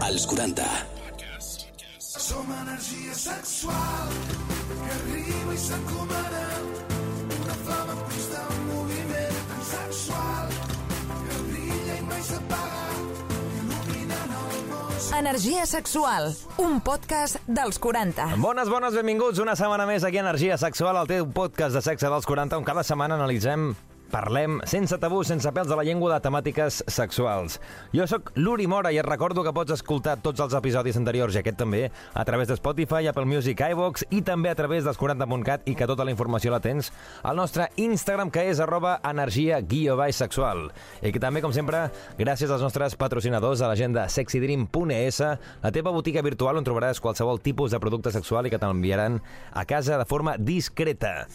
Als 40. Som energia sexual que arriba i s'encomana una flama en constant moviment tan sexual que brilla i mai s'apaga il·luminant el món Energia sexual, un podcast dels 40. Bones, bones, benvinguts una setmana més aquí a Energia Sexual, el teu podcast de sexe dels 40, on cada setmana analitzem Parlem sense tabú, sense pèls de la llengua de temàtiques sexuals. Jo sóc l'Uri Mora i et recordo que pots escoltar tots els episodis anteriors i aquest també a través de Spotify, Apple Music, iVox i també a través dels 40.cat i que tota la informació la tens al nostre Instagram que és arroba energia guió baix sexual. I que també, com sempre, gràcies als nostres patrocinadors a l'agenda sexydream.es, la teva botiga virtual on trobaràs qualsevol tipus de producte sexual i que t'enviaran a casa de forma discreta.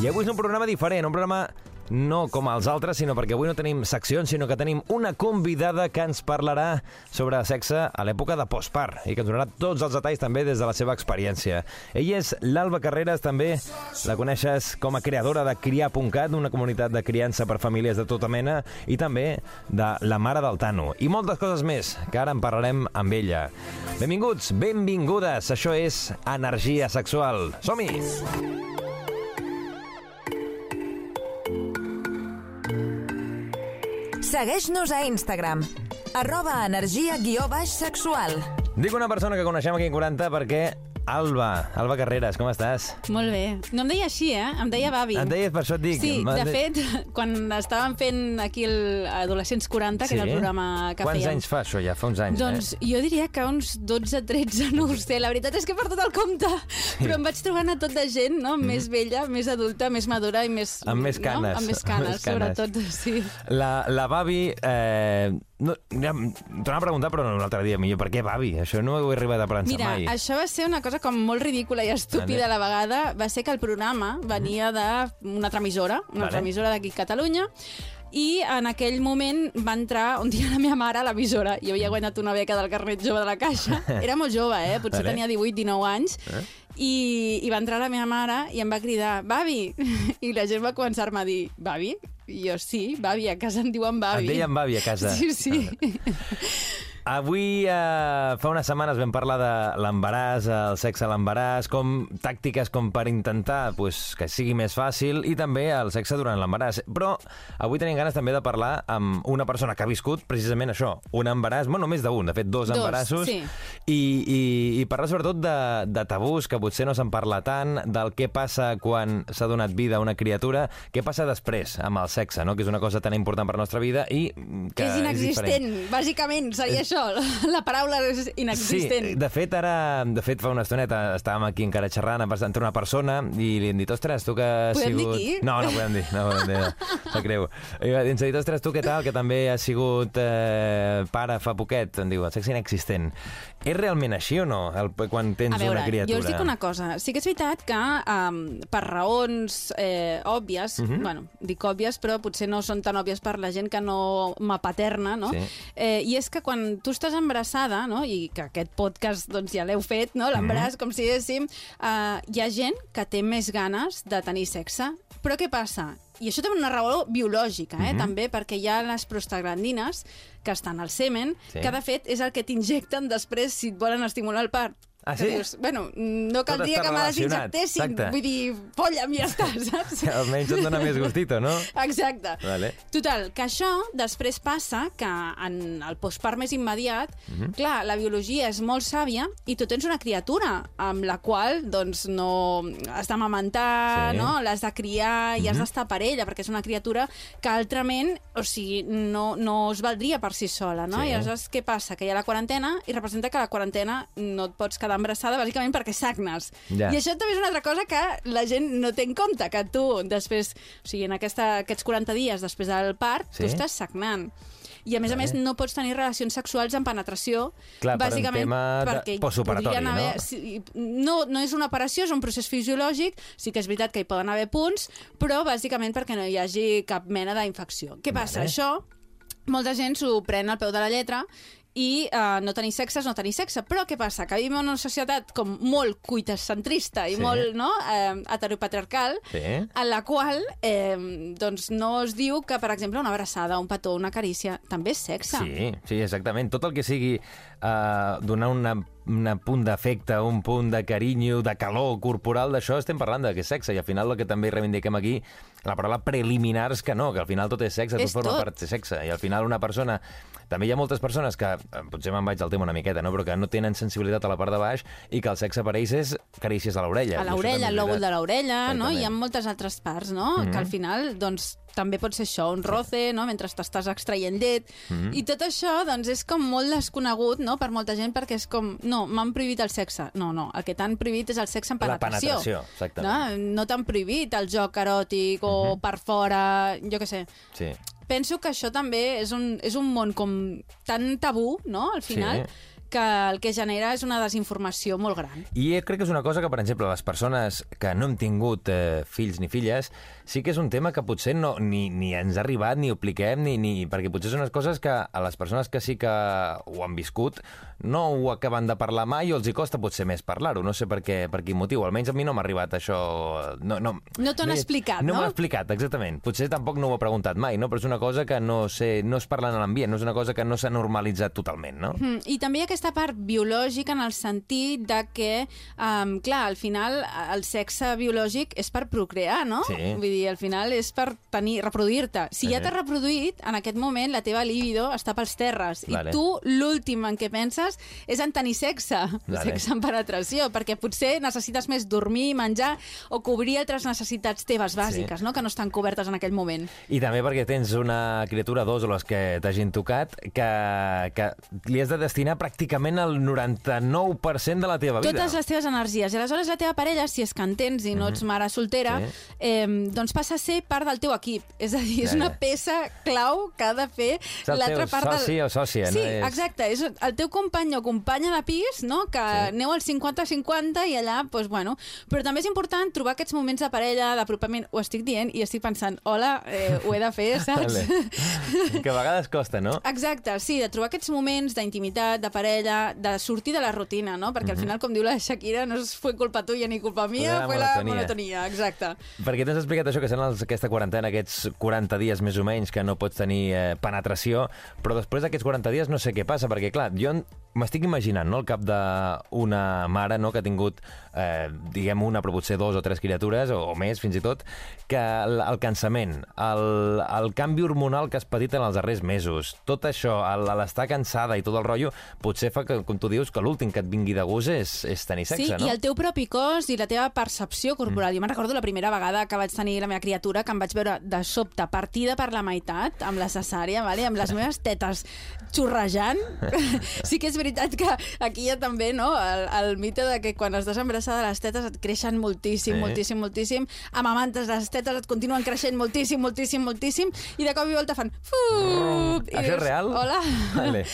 I avui és un programa diferent, un programa no com els altres, sinó perquè avui no tenim seccions, sinó que tenim una convidada que ens parlarà sobre sexe a l'època de postpart i que ens donarà tots els detalls també des de la seva experiència. Ella és l'Alba Carreras, també la coneixes com a creadora de Criar.cat, una comunitat de criança per famílies de tota mena, i també de La Mare del Tano. I moltes coses més, que ara en parlarem amb ella. Benvinguts, benvingudes, això és Energia Sexual. Som-hi! Segueix-nos a Instagram, arroba energia guió baix sexual. Dic una persona que coneixem aquí en 40 perquè Alba, Alba Carreras, com estàs? Molt bé. No em deia així, eh? Em deia Babi. Et deies, per això et dic. Sí, de fet, quan estàvem fent aquí el Adolescents 40, que era el programa que Quants fèiem... anys fa això ja? Fa uns anys, Doncs eh? jo diria que uns 12, 13, no ho sé. La veritat és que he perdut el compte. Sí. Però em vaig trobant a tot de gent, no? Més vella, més adulta, més madura i més... Amb més canes. No? Amb més Amb canes, més canes. sobretot, sí. La, la Babi... Eh, no, ja, Tornava a preguntar, però un altre dia millor. Per què Babi? Això no ho he arribat a pensar Mira, mai. això va ser una cosa com molt ridícula i estúpida a la vegada. Va ser que el programa venia d'una altra emissora, una altra Vale. emissora d'aquí a Catalunya, i en aquell moment va entrar un dia la meva mare a l'emissora. Jo havia guanyat una beca del carnet jove de la Caixa. Era molt jove, eh? Potser Vale. tenia 18-19 anys. Eh? I, I va entrar la meva mare i em va cridar, Babi! I la gent va començar-me a dir, Babi? I jo, sí, Babi, a casa em diuen Babi. Et deien Babi a casa. Sí, sí. Avui, eh, fa unes setmanes vam parlar de l'embaràs, el sexe a l'embaràs, com tàctiques com per intentar pues, que sigui més fàcil i també el sexe durant l'embaràs. Però avui tenim ganes també de parlar amb una persona que ha viscut precisament això, un embaràs, bueno, més d'un, de fet dos, Dos, embarassos, sí. i, i, i parlar sobretot de, de tabús, que potser no se'n parla tant, del què passa quan s'ha donat vida a una criatura, què passa després amb el sexe, no? que és una cosa tan important per la nostra vida i que és inexistent, diferent. bàsicament, seria això. La paraula és inexistent. Sí, de fet, ara, de fet, fa una estoneta estàvem aquí encara xerrant amb entre una persona i li hem dit, ostres, tu que has Podem dir sigut... qui? No, no podem dir, no podem dir, no, sap greu. I ens ha dit, ostres, tu què tal, que també has sigut eh, pare fa poquet, em diu, el sexe inexistent. És realment així o no, el, quan tens A veure, una criatura? jo us dic una cosa. Sí que és veritat que um, per raons eh, òbvies, Mhm. bueno, dic òbvies, però potser no són tan òbvies per la gent que no m'apaterna, no? Sí. Eh, I és que quan tu estàs embarassada, no? i que aquest podcast doncs, ja l'heu fet, no? l'embaràs, com si diguéssim, eh, hi ha gent que té més ganes de tenir sexe. Però què passa? I això té una raó biològica, eh, Mhm. també, perquè hi ha les prostaglandines que estan al semen, Sí. que de fet és el que t'injecten després si et volen estimular el part. Ah, Que sí? Dius, bueno, no caldria que me les injectessin. exacte. Vull dir, polla, ja està, saps? Almenys et dona més gustito, no? Exacte. Vale. Total, que això després passa que en el postpart més immediat, Mhm. clar, la biologia és molt sàvia i tu tens una criatura amb la qual doncs no has d'amamentar, Sí. no? l'has de criar i has d'estar per ella, perquè és una criatura que altrament, o sigui, no, no es valdria per si sola, no? Sí. I aleshores què passa? Que hi ha la quarantena i representa que la quarantena no et pots quedar embarassada bàsicament perquè sagnes. Ja. I això també és una altra cosa que la gent no té en compte, que tu després, o sigui, en aquesta, aquests 40 dies després del part, Sí. tu estàs sagnant. I a més a més no pots tenir relacions sexuals amb penetració, Clar, per bàsicament de- perquè podrien haver, no? sí, no? No és una operació, és un procés fisiològic, sí que és veritat que hi poden haver punts, però bàsicament perquè no hi hagi cap mena d'infecció. Què passa? Vale. Això molta gent s'ho pren al peu de la lletra i uh, no tenir sexe és no tenir sexe. Però què passa? Que vivim en una societat com molt cuitacentrista i Sí. molt no, eh, heteropatriarcal, Sí. en la qual eh, doncs no es diu que, per exemple, una abraçada, un petó, una carícia, també és sexe. Sí, sí, exactament. Tot el que sigui uh, donar una, una punt d'afecte, un punt de carinyo, de calor corporal, d'això estem parlant de que és sexe. I al final el que també reivindiquem aquí, la paraula preliminars que no, que al final tot és sexe, tot És forma tot. part de sexe. I al final una persona... També hi ha moltes persones que, eh, potser me'n vaig al tema una miqueta, no? però que no tenen sensibilitat a la part de baix i que el sexe per ells és carícies a l'orella. a l'orella, al lòbul de l'orella, no? Hi ha moltes altres parts, no? Que al final, doncs, també pot ser això, un roce, no? Mentre t'estàs extraient llet. I tot això, doncs, és com molt desconegut, no?, per molta gent, perquè és com, no, m'han prohibit el sexe. No, no, el que t'han prohibit és el sexe en La penetració. penetració, exactament. No, no t'han prohibit el joc eròtic o per fora, jo què sé. Sí. Penso que això també és un, és un món com tan tabú, no?, al final, Sí. Que el que genera és una desinformació molt gran. I jo crec que és una cosa que, per exemple, les persones que no hem tingut eh, fills ni filles, sí que és un tema que potser no, ni, ni ens ha arribat, ni ho apliquem, ni, ni, perquè potser són unes coses que a les persones que sí que ho han viscut no ho acaben de parlar mai o els hi costa potser més parlar-ho. No sé per, què, per quin motiu. Almenys a mi no m'ha arribat això... No, no, No t'ho han he- explicat, no? no? m'ho explicat, exactament. Potser tampoc no ho he preguntat mai, no? però és una cosa que no, sé, no es parla en l'ambient, no és una cosa que no s'ha normalitzat totalment, no? Mm, I també hi ha aquesta part biològica en el sentit de que, um, clar, al final el sexe biològic és per procrear, no? Sí. Vull dir, al final és per tenir, reproduir-te. Si ja Sí. t'has reproduït, en aquest moment la teva libido està pels terres. Vale. I tu l'últim en què penses és en tenir sexe, Vale. sexe en penetració, perquè potser necessites més dormir, menjar o cobrir altres necessitats teves bàsiques, no? que no estan cobertes en aquell moment. I també perquè tens una criatura, dos o les que t'hagin tocat, que, que li has de destinar pràcticament el 99% de la teva vida. Totes les teves energies. I aleshores la teva parella, si és que en tens i no ets mare soltera, Sí. eh, doncs passa a ser part del teu equip. És a dir, és Ja, una peça clau que ha de fer l'altra part del... soci o sòcia, sí, no és- exacte. És el teu company o companya de pis, no? que Sí. aneu al 50-50 i allà, doncs, bueno... Però també és important trobar aquests moments de parella, d'apropament. Ho estic dient i estic pensant, hola, eh, ho he de fer, saps? Que a vegades costa, no? Exacte, sí, de trobar aquests moments d'intimitat, de parella, de sortir de la rutina, no? Perquè al final, com diu la Shakira, no fue culpa tuya ni culpa mía, la fue la monotonia. monotonia, exacte. Perquè t'has explicat això, que són els, aquesta quarantena, aquests 40 dies més o menys, que no pots tenir eh, penetració, però després d'aquests 40 dies no sé què passa, perquè, clar, jo m'estic imaginant, no?, el cap d'una mare, no?, que ha tingut, eh, diguem, una, però potser dos o tres criatures, o, o més, fins i tot, que el, el cansament, el, el canvi hormonal que has patit en els darrers mesos, tot això, l'estar cansada i tot el rotllo, potser fa que, com tu dius, que l'últim que et vingui de gust és, és tenir sexe, sí, no? i el teu propi cos i la teva percepció corporal. Mm. Jo me'n recordo la primera vegada que vaig tenir la meva criatura, que em vaig veure de sobte partida per la meitat, amb la cesària, vale? amb les meves tetes xorrejant. sí que és veritat que aquí hi ha també no? el, el mite de que quan estàs embarassada les tetes et creixen moltíssim, Sí. moltíssim, moltíssim. Amamantes, les tetes et continuen creixent moltíssim, moltíssim, moltíssim, i de cop i volta fan... Fuuup, Això és real? Hola. Vale.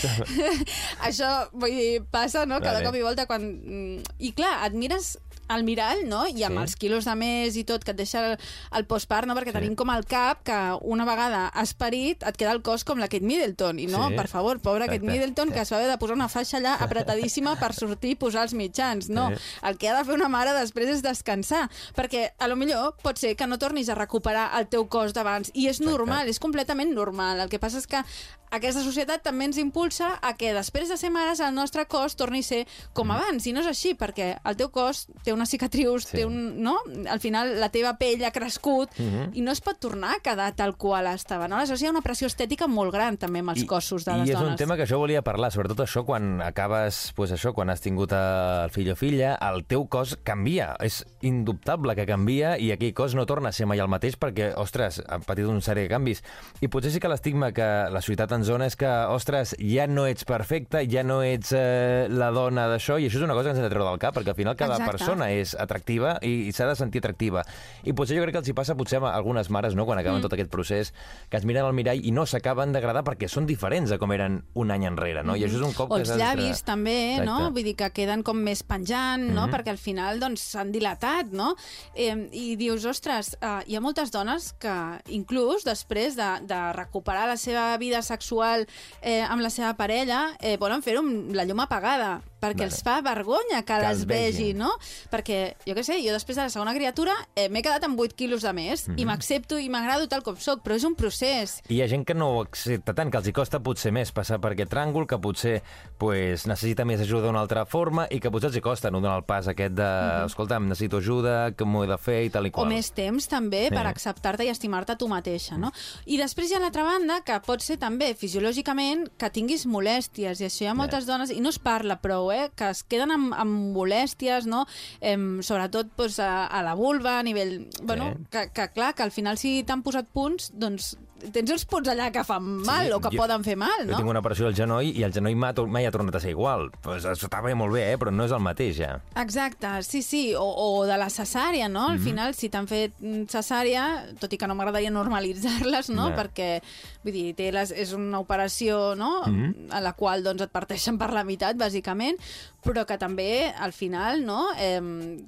Això, vull dir, passa, no?, cada Vale. cop i volta quan... mm, I clar, et mires al mirall, no?, i amb Sí. els quilos de més i tot, que et deixa el, el postpart, no?, perquè Sí. tenim com el cap que una vegada has parit et queda el cos com la Kate Middleton, i no, Sí. per favor, pobra Kate Exacte. Middleton, que es va haver de posar una faixa allà apretadíssima per sortir i posar els mitjans, no. Sí. El que ha de fer una mare després és descansar, perquè a lo millor pot ser que no tornis a recuperar el teu cos d'abans, i és Exacte. normal, és completament normal. El que passa és que aquesta societat també ens impulsa a que després de ser mares el nostre cos torni a ser com abans, i no és així, perquè el teu cos té una cicatrius, Sí. té un, no? al final la teva pell ha crescut, Mhm. i no es pot tornar a quedar tal qual estava. No? Aleshores hi ha una pressió estètica molt gran també amb els cossos de les I és dones. un tema que jo volia parlar, sobretot això quan acabes, pues això, quan has tingut el fill o filla, el teu cos canvia. És indubtable que canvia i aquell cos no torna a ser mai el mateix perquè, ostres, ha patit una sèrie de canvis. I potser sí que l'estigma que la societat ens dona és que, ostres, ja no ets perfecta, ja no ets eh, la dona d'això, i això és una cosa que ens hem de treure del cap, perquè al final cada Exacte. persona és atractiva i, i s'ha de sentir atractiva. I potser jo crec que els hi passa potser a algunes mares, no?, quan acaben mm. tot aquest procés, que es miren al mirall i no s'acaben d'agradar perquè són diferents de com eren un any enrere, no? I això és un cop O que els s'ha de- llavis, també, Exacte. no? Vull dir que queden com més penjant, no? Mhm. Perquè al final, doncs, s'han dilatat, no? Eh, I dius, ostres, eh, hi ha moltes dones que, inclús després de, de recuperar la seva vida sexual eh, amb la seva parella, eh, volen fer-ho amb la llum apagada, perquè Vale. els fa vergonya que, Que les vegi, vegin. no? Perquè, jo què sé, jo després de la segona criatura eh, m'he quedat amb 8 quilos de més Mhm. i m'accepto i m'agrado tal com sóc, però és un procés. I hi ha gent que no ho accepta tant, que els hi costa potser més passar per aquest tràngol, que potser pues, necessita més ajuda d'una altra forma i que potser els hi costa no donar el pas aquest de, escolta'm, necessito ajuda, que m'ho he de fer i tal i O qual. més temps, també, Sí. per acceptar-te i estimar-te tu mateixa, no? I després hi ha l'altra banda, que pot ser també fisiològicament que tinguis molèsties, i això hi ha moltes dones, i no es parla prou, eh? Que es queden amb, amb molèsties, no? Em, sobretot doncs, a, a la vulva, a nivell... Bueno, que, que clar, que al final si t'han posat punts, doncs tens uns punts allà que fan mal Sí, o que jo- poden fer mal, Jo no? tinc una operació al genoll i el genoll mai, mai ha tornat a ser igual. Pues, està bé, molt bé, eh? però no és el mateix, ja. Exacte, sí, sí, o, o de la cesària, no? Al final, si t'han fet mm, cesària, tot i que no m'agradaria normalitzar-les, no? Ja. Perquè, vull dir, té les, és una operació, no?, Mhm. a la qual doncs, et parteixen per la meitat, bàsicament, però que també, al final, no?, eh,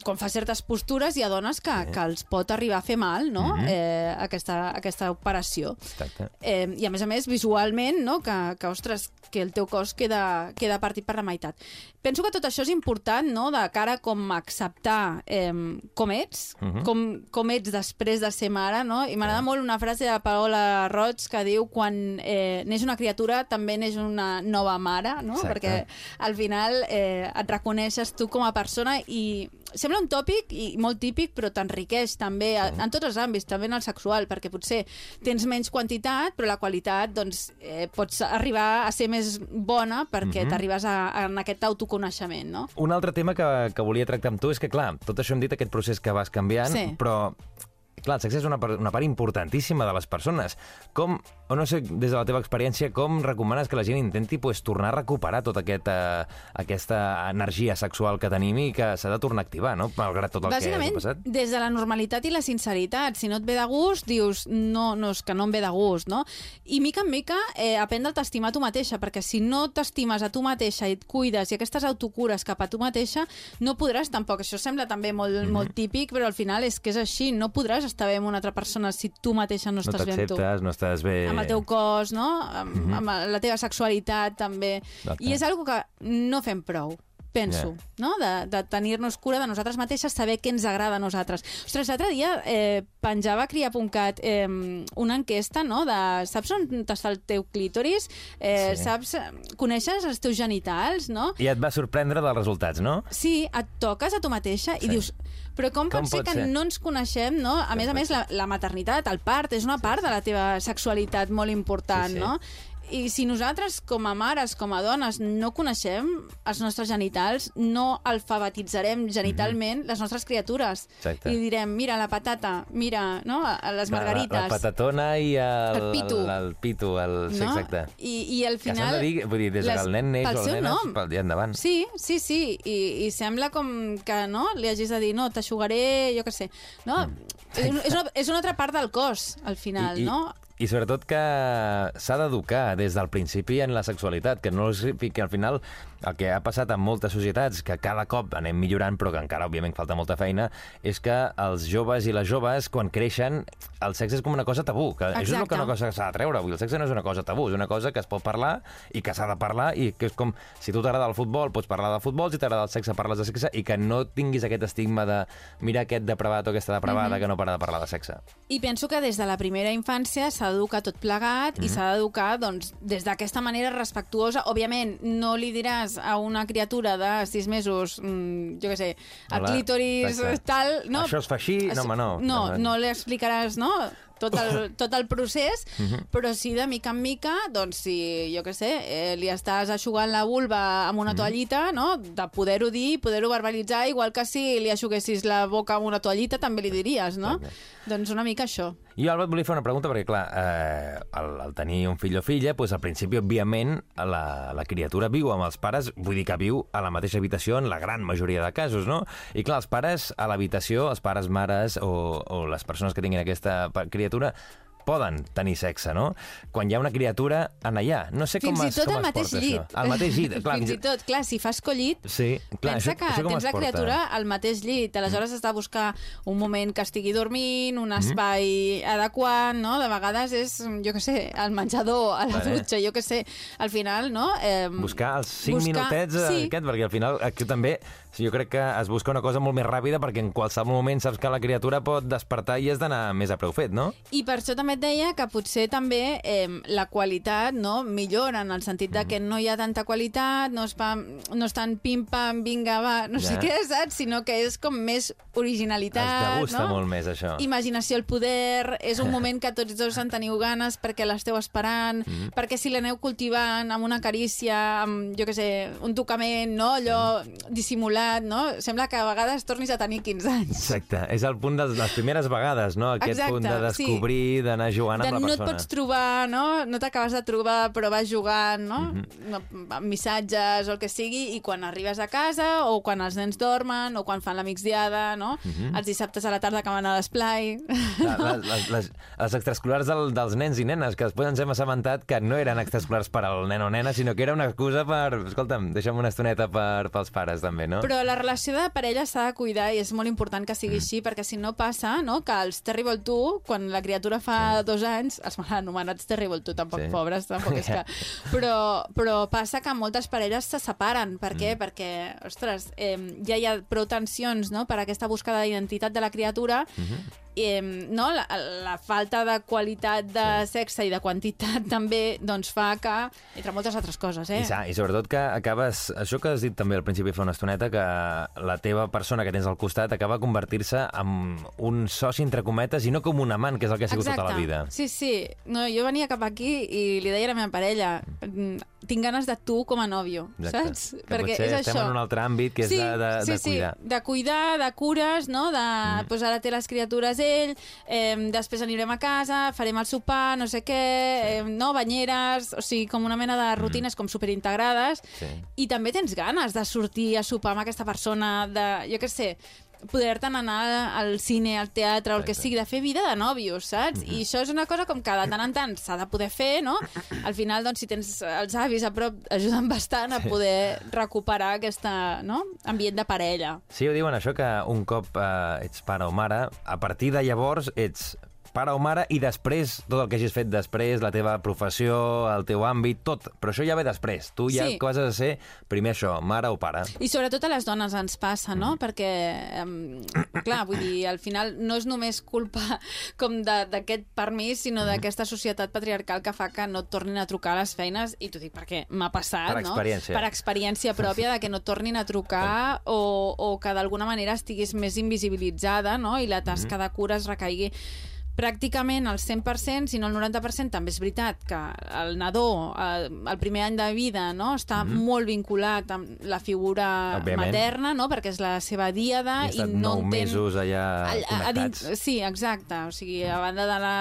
quan fa certes postures, hi ha dones que, que els pot arribar a fer mal, no?, Mhm. eh, aquesta, aquesta operació. Exacte. Eh, I a més a més, visualment, no? que, que, ostres, que el teu cos queda, queda partit per la meitat. Penso que tot això és important, no?, de cara com acceptar eh, com ets, Mhm. com, com ets després de ser mare, no? I m'agrada molt una frase de Paola Roig que diu quan eh, neix una criatura també neix una nova mare, no? Exacte. Perquè al final eh, et reconeixes tu com a persona i sembla un tòpic i molt típic, però t'enriqueix també a, en tots els àmbits, també en el sexual, perquè potser tens menys quantitat, però la qualitat doncs, eh, pots arribar a ser més bona perquè Mhm. t'arribes a, a, en aquest autoconeixement, no? Un altre tema que, que volia tractar amb tu és que, clar, tot això hem dit, aquest procés que vas canviant, Sí. però clar, el sexe és una, part- una part importantíssima de les persones. Com, o no sé, des de la teva experiència, com recomanes que la gent intenti pues, tornar a recuperar tota aquesta, aquesta energia sexual que tenim i que s'ha de tornar a activar, no? Malgrat tot el que ha passat. des de la normalitat i la sinceritat. Si no et ve de gust, dius, no, no és que no em ve de gust, no? I mica en mica eh, aprendre a t'estimar a tu mateixa, perquè si no t'estimes a tu mateixa i et cuides i aquestes autocures cap a tu mateixa, no podràs tampoc. Això sembla també molt, Mhm. molt típic, però al final és que és així. No podràs estar bé amb una altra persona si tu mateixa no No estàs bé amb tu t'acceptes, no estàs bé... amb el teu cos, no? amb, mm -hmm. amb la teva sexualitat, també. Exacte. I és algo que no fem prou penso, Ja. no? de, de tenir-nos cura de nosaltres mateixes, saber què ens agrada a nosaltres. Ostres, l'altre dia eh, penjava a cria.cat eh, una enquesta, no?, de saps on està el teu clítoris? Eh, Sí. saps, coneixes els teus genitals, no? I et va sorprendre dels resultats, no? Sí, et toques a tu mateixa Sí. i dius... Però com, Com pot ser pot que ser? no ens coneixem, no? A més a més, la, la maternitat, el part, és una part de la teva sexualitat molt important, Sí, sí. no? I si nosaltres, com a mares, com a dones, no coneixem els nostres genitals, no alfabetitzarem genitalment les nostres criatures. Mhm. Exacte. I direm, mira, la patata, mira, no?, a les margarites. La, la patatona i el, El pitu. El, el pitu, el... Sí, no? exacte. I, I al Que s'han final... de dir, vull dir, des les- que el nen neix o el nena, nom. pel dia endavant. Sí, sí, sí, I, i sembla com que no li hagis de dir, no, t'aixugaré, jo què sé. No? És, un- és, una, és una altra part del cos, al final, Mm. I, i, no? I sobretot que s'ha d'educar des del principi en la sexualitat, que no que al final el que ha passat en moltes societats, que cada cop anem millorant, però que encara, òbviament, falta molta feina, és que els joves i les joves, quan creixen, el sexe és com una cosa tabú. Que això és Exacte. una cosa que s'ha de treure. Dir, el sexe no és una cosa tabú, és una cosa que es pot parlar i que s'ha de parlar i que és com, si tu t'agrada el futbol, pots parlar de futbol, si t'agrada el sexe, parles de sexe, i que no tinguis aquest estigma de mira aquest depravat o aquesta depravada que no para de parlar de sexe. I penso que des de la primera infància s'ha d'educar tot plegat Mhm. i s'ha d'educar doncs, des d'aquesta manera respectuosa. Òbviament, no li diràs a una criatura de sis mesos, mm, jo què sé, el Hola, clítoris, exacte. tal... No, Això es fa així? No, home, no. No, no li explicaràs, no? Tot el, tot el procés, Mhm. però sí de mica en mica, doncs si, jo què sé, eh, li estàs aixugant la vulva amb Mhm. una toallita, no?, de poder-ho dir, poder-ho verbalitzar, igual que si li aixuguessis la boca amb una toallita també li diries, no? Exacte. Doncs una mica això. Jo, Alba, et volia fer una pregunta, perquè, clar, eh, al, al tenir un fill o filla, doncs, al principi, òbviament, la, la criatura viu amb els pares, vull dir que viu a la mateixa habitació en la gran majoria de casos, no? I, clar, els pares a l'habitació, els pares, mares o, o les persones que tinguin aquesta pa- criatura, poden tenir sexe, no? Quan hi ha una criatura en allà. No sé com Fins i es, tot com al mateix porta llit. això. Al mateix llit, clar. Fins i tot, clar, si fas collit, Sí, clar, Pensa això, que això com tens la criatura al mateix llit, aleshores has de buscar un moment que estigui dormint, Mhm. un espai adequat, no? De vegades és, jo què sé, al menjador, a la Vale. dutxa, jo què sé. Al final, no? Eh, buscar els 5 buscar- minutets eh, sí. aquest, perquè al final aquí també jo crec que es busca una cosa molt més ràpida perquè en qualsevol moment saps que la criatura pot despertar i has d'anar més a preu fet, no? I per això també et deia que potser també eh, la qualitat no, millora, en el sentit de que no hi ha tanta qualitat, no es, fa, no és tan pim-pam, vinga, va, no sé Ja. què, saps? Sinó que és com més originalitat, Es degusta no? molt més, això. Imaginació al poder, és un moment que tots dos en teniu ganes perquè l'esteu esperant, Mhm. perquè si l'aneu cultivant amb una carícia, amb, jo què sé, un tocament, no? allò Mhm. dissimulat, no? Sembla que a vegades tornis a tenir 15 anys. Exacte, és el punt de les primeres vegades, no? Aquest Exacte, punt de sí. descobrir, d'anar jugant de amb la no et persona. pots trobar, no? No t'acabes de trobar, però vas jugant, no? No? Amb missatges o el que sigui, i quan arribes a casa, o quan els nens dormen, o quan fan la migdiada, no? Mhm. Els dissabtes a la tarda que van a l'esplai. La, les, les, les, les extraescolars del, dels nens i nenes, que després ens hem assabentat que no eren extraescolars per al nen o nena, sinó que era una excusa per... Escolta'm, deixa'm una estoneta per, pels pares, també, no? Però la relació de parella s'ha de cuidar i és molt important que sigui així, perquè si no passa no, que els Terrible 2, quan la criatura fa dos anys, els mal anomenats Terrible 2, tampoc Sí. pobres, tampoc és que... Però, però passa que moltes parelles se separen. Per què? Perquè, ostres, eh, ja hi ha prou tensions no, per aquesta búsqueda d'identitat de la criatura eh, no? la, la falta de qualitat de sexe i de quantitat també doncs, fa que, entre moltes altres coses, eh? I, sa, I sobretot que acabes... Això que has dit també al principi fa una estoneta, que la teva persona que tens al costat acaba convertir-se en un soci, entre cometes, i no com un amant, que és el que ha sigut tota la vida. Sí, sí. No, jo venia cap aquí i li deia a la meva parella mm, tinc ganes de tu com a nòvio, Exacte. saps? Que potser estem en un altre àmbit, que és sí, de, de, sí, de cuidar. Sí, de cuidar, de cures, no? De, mm. pues ara té les criatures ell, eh, després anirem a casa, farem el sopar, no sé què, eh, no? banyeres, o sigui, com una mena de rutines com superintegrades. Sí. I també tens ganes de sortir a sopar amb aquesta persona, de, jo què sé, poder-te'n anar al cine, al teatre, o el que sigui, de fer vida de nòvios, saps? I això és una cosa com que de tant en tant s'ha de poder fer, no? Al final, doncs, si tens els avis a prop, ajuden bastant a poder recuperar aquesta, no?, ambient de parella. Sí, ho diuen això, que un cop eh, ets pare o mare, a partir de llavors ets pare o mare i després, tot el que hagis fet després, la teva professió, el teu àmbit, tot. Però això ja ve després. Tu ja Sí. has de ser primer això, mare o pare. I sobretot a les dones ens passa, no? Perquè, um, clar, vull dir, al final no és només culpa com de- d'aquest permís, sinó d'aquesta societat patriarcal que fa que no et tornin a trucar a les feines, i t'ho dic perquè m'ha passat, Per no? experiència. Per experiència pròpia de que no et tornin a trucar o, o que d'alguna manera estiguis més invisibilitzada, no? I la tasca de cures recaigui pràcticament al 100%, si no el 90%, també és veritat que el nadó, eh, el primer any de vida, no, està molt vinculat amb la figura Òbviament. materna, no, perquè és la seva díada I i no nou entén... mesos allà a, a dins, connectats. sí, exacte. O sigui, a banda de la,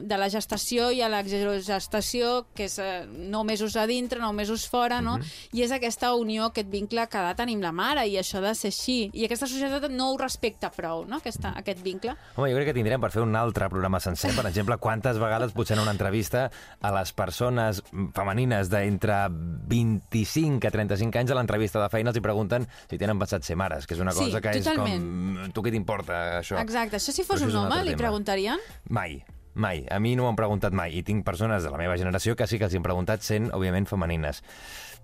de la gestació i a l'exogestació, que és eh, 9 mesos a dintre, 9 mesos fora, no? Mhm. I és aquesta unió, aquest vincle que ha de tenir la mare, i això ha de ser així. I aquesta societat no ho respecta prou, no?, aquesta, aquest vincle. Home, jo crec que tindrem per fer un altre programa sencer. Per exemple, quantes vegades potser en una entrevista a les persones femenines d'entre 25 a 35 anys a l'entrevista de feina els hi pregunten si tenen pensat ser mares, que és una Sí, cosa que és totalment. com... Tu què t'importa, això? Exacte. Això si fos un és un home, li tema. preguntarien? Mai, mai. A mi no m'ho han preguntat mai. I tinc persones de la meva generació que sí que els hi han preguntat sent, òbviament, femenines.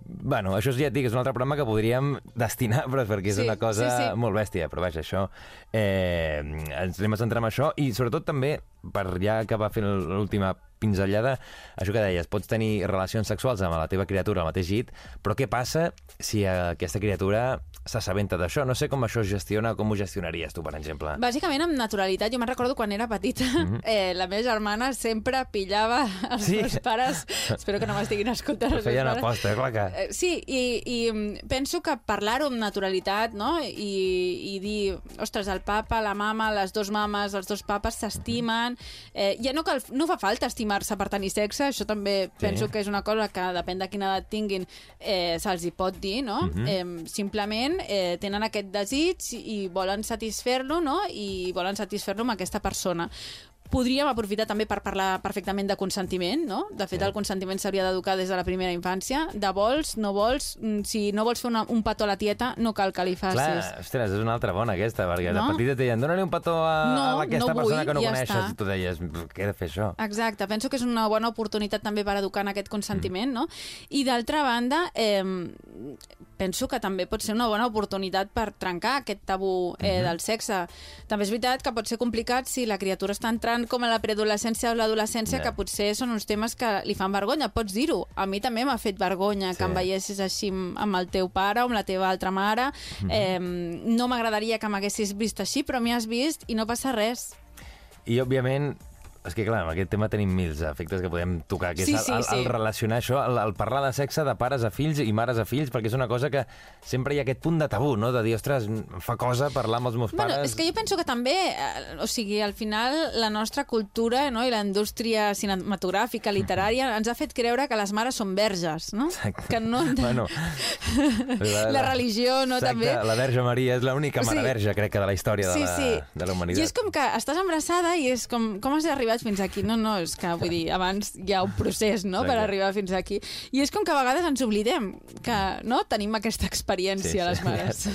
Bueno, això ja et dic, és un altre programa que podríem destinar, però perquè és Sí, una cosa sí, sí. molt bèstia. Però vaja, això... Eh, ens anem a centrar en això i sobretot també, per ja acabar fent l'última pinzellada. Això que deies, pots tenir relacions sexuals amb la teva criatura al mateix llit, però què passa si aquesta criatura s'assabenta d'això? No sé com això es gestiona, com ho gestionaries tu, per exemple. Bàsicament amb naturalitat. Jo me'n recordo quan era petita, mm -hmm. eh, la meva germana sempre pillava els Sí? meus pares... Espero que no m'estiguin escoltant els meus Feien pares. aposta, eh, clar que... Eh, Sí, i, i mm, penso que parlar-ho amb naturalitat, no?, i, i dir, ostres, el papa, la mama, les dos mames, els dos papes s'estimen... Eh, ja no, cal, no fa falta estimar-se per tenir sexe, això també Sí. penso que és una cosa que, depèn de quina edat tinguin, eh, se'ls hi pot dir, no? Mhm. eh, simplement eh, tenen aquest desig i volen satisfer-lo, no?, i volen satisfer-lo amb aquesta persona podríem aprofitar també per parlar perfectament de consentiment, no? De fet, el consentiment s'hauria d'educar des de la primera infància. De vols, no vols, mm, si no vols fer una, un petó a la tieta, no cal que li facis. Clar, ostres, és una altra bona aquesta, perquè No? de petita et deien dona-li un petó a, No, a aquesta no persona vull, que no ja coneixes, està. i tu deies, què he de fer això? Exacte, penso que és una bona oportunitat també per educar en aquest consentiment, no? I d'altra banda, eh, penso que també pot ser una bona oportunitat per trencar aquest tabú eh, del sexe. També és veritat que pot ser complicat si la criatura està entrant com a la preadolescència o l'adolescència, que potser són uns temes que li fan vergonya. Pots dir-ho. A mi també m'ha fet vergonya Sí. que em veiessis així amb amb el teu pare o amb la teva altra mare. Eh, no m'agradaria que m'haguessis vist així, però m'hi has vist i no passa res. I, òbviament, és que, clar, amb aquest tema tenim mils efectes que podem tocar, que Sí, és el, sí, el, el relacionar això, el, el parlar de sexe de pares a fills i mares a fills, perquè és una cosa que sempre hi ha aquest punt de tabú, no?, de dir, ostres, fa cosa parlar amb els meus Bueno, pares... és que jo penso que també, eh, o sigui, al final la nostra cultura no, i la indústria cinematogràfica, literària, ens ha fet creure que les mares són verges, no? Exacte. Que no... Bueno, La religió, no, Exacte, també? la Verge Maria és l'única mare Sí. verge, crec que, de la història Sí, de, la, sí. de la humanitat. I és com que estàs embarassada i és com, com has arribat fins aquí? No, no, és que, vull dir, abans hi ha un procés, no?, per arribar fins aquí. I és com que a vegades ens oblidem que, no?, tenim aquesta experiència, les mares.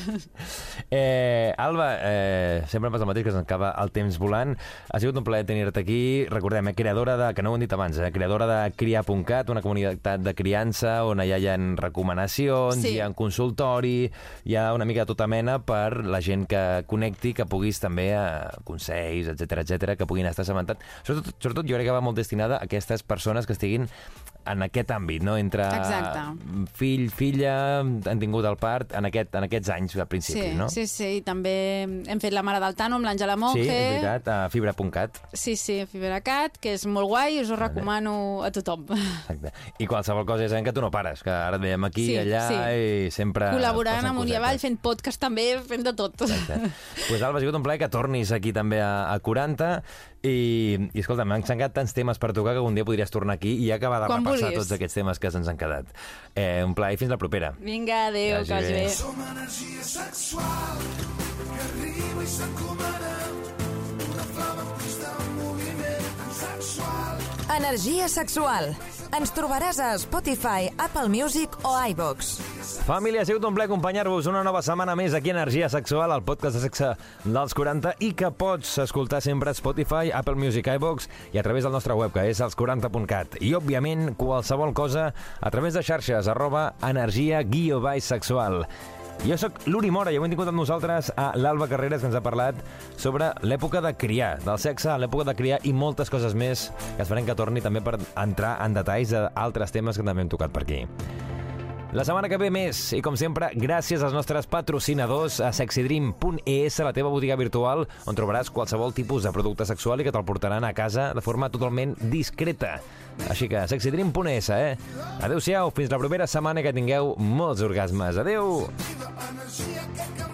Eh, Alba, eh, sempre em passa el mateix, que se'ns acaba el temps volant. Ha sigut un plaer tenir-te aquí. Recordem, eh, creadora de, que no ho hem dit abans, eh, creadora de Criar.cat, una comunitat de criança on allà hi ha recomanacions, Sí. hi ha consultori, hi ha una mica de tota mena per la gent que connecti, que puguis també a consells, etc etc que puguin estar assabentat. Sobretot, sobretot jo crec que va molt destinada a aquestes persones que estiguin en aquest àmbit, no? entre Exacte. fill, filla, han tingut el part en, aquest, en aquests anys al principi, Sí, no? sí, sí, i també hem fet la Mare del Tano amb l'Àngela Monge. Sí, és veritat, a fibra.cat. Sí, sí, Fiberacat, que és molt guai, us ho recomano a tothom. Exacte. I qualsevol cosa sabem que tu no pares, que ara et veiem aquí, Sí, allà, sí. i sempre... Col·laborant amunt i avall, fent podcast també, fent de tot. Exacte. pues Alba, ha sigut un plaer que tornis aquí també a, a 40 i, i escolta, m'han encantat tants temes per tocar que un dia podries tornar aquí i acabar de Quan repassar vulguis. tots aquests temes que se'ns han quedat. Eh, un plaer i fins la propera. Vinga, adéu, que vagi bé. Som energia sexual que arriba i s'encomana una flama en moviment tan sexual. Energia sexual. Ens trobaràs a Spotify, Apple Music o iVox. Família, ha sigut un plaer acompanyar-vos una nova setmana més aquí a Energia Sexual, el podcast de sexe dels 40 i que pots escoltar sempre a Spotify, Apple Music, iVox i a través del nostre web, que és els40.cat. I, òbviament, qualsevol cosa a través de xarxes, arroba energia guió sexual. Jo sóc l'Uri Mora i avui hem tingut amb nosaltres a l'Alba Carreras que ens ha parlat sobre l'època de criar, del sexe, l'època de criar i moltes coses més que esperem que torni també per entrar en detalls d'altres temes que també hem tocat per aquí. La setmana que ve més, i com sempre, gràcies als nostres patrocinadors a sexydream.es, la teva botiga virtual, on trobaràs qualsevol tipus de producte sexual i que te'l portaran a casa de forma totalment discreta. Així que sexydream.es, eh? Adéu-siau, fins la propera setmana que tingueu molts orgasmes. Adéu! La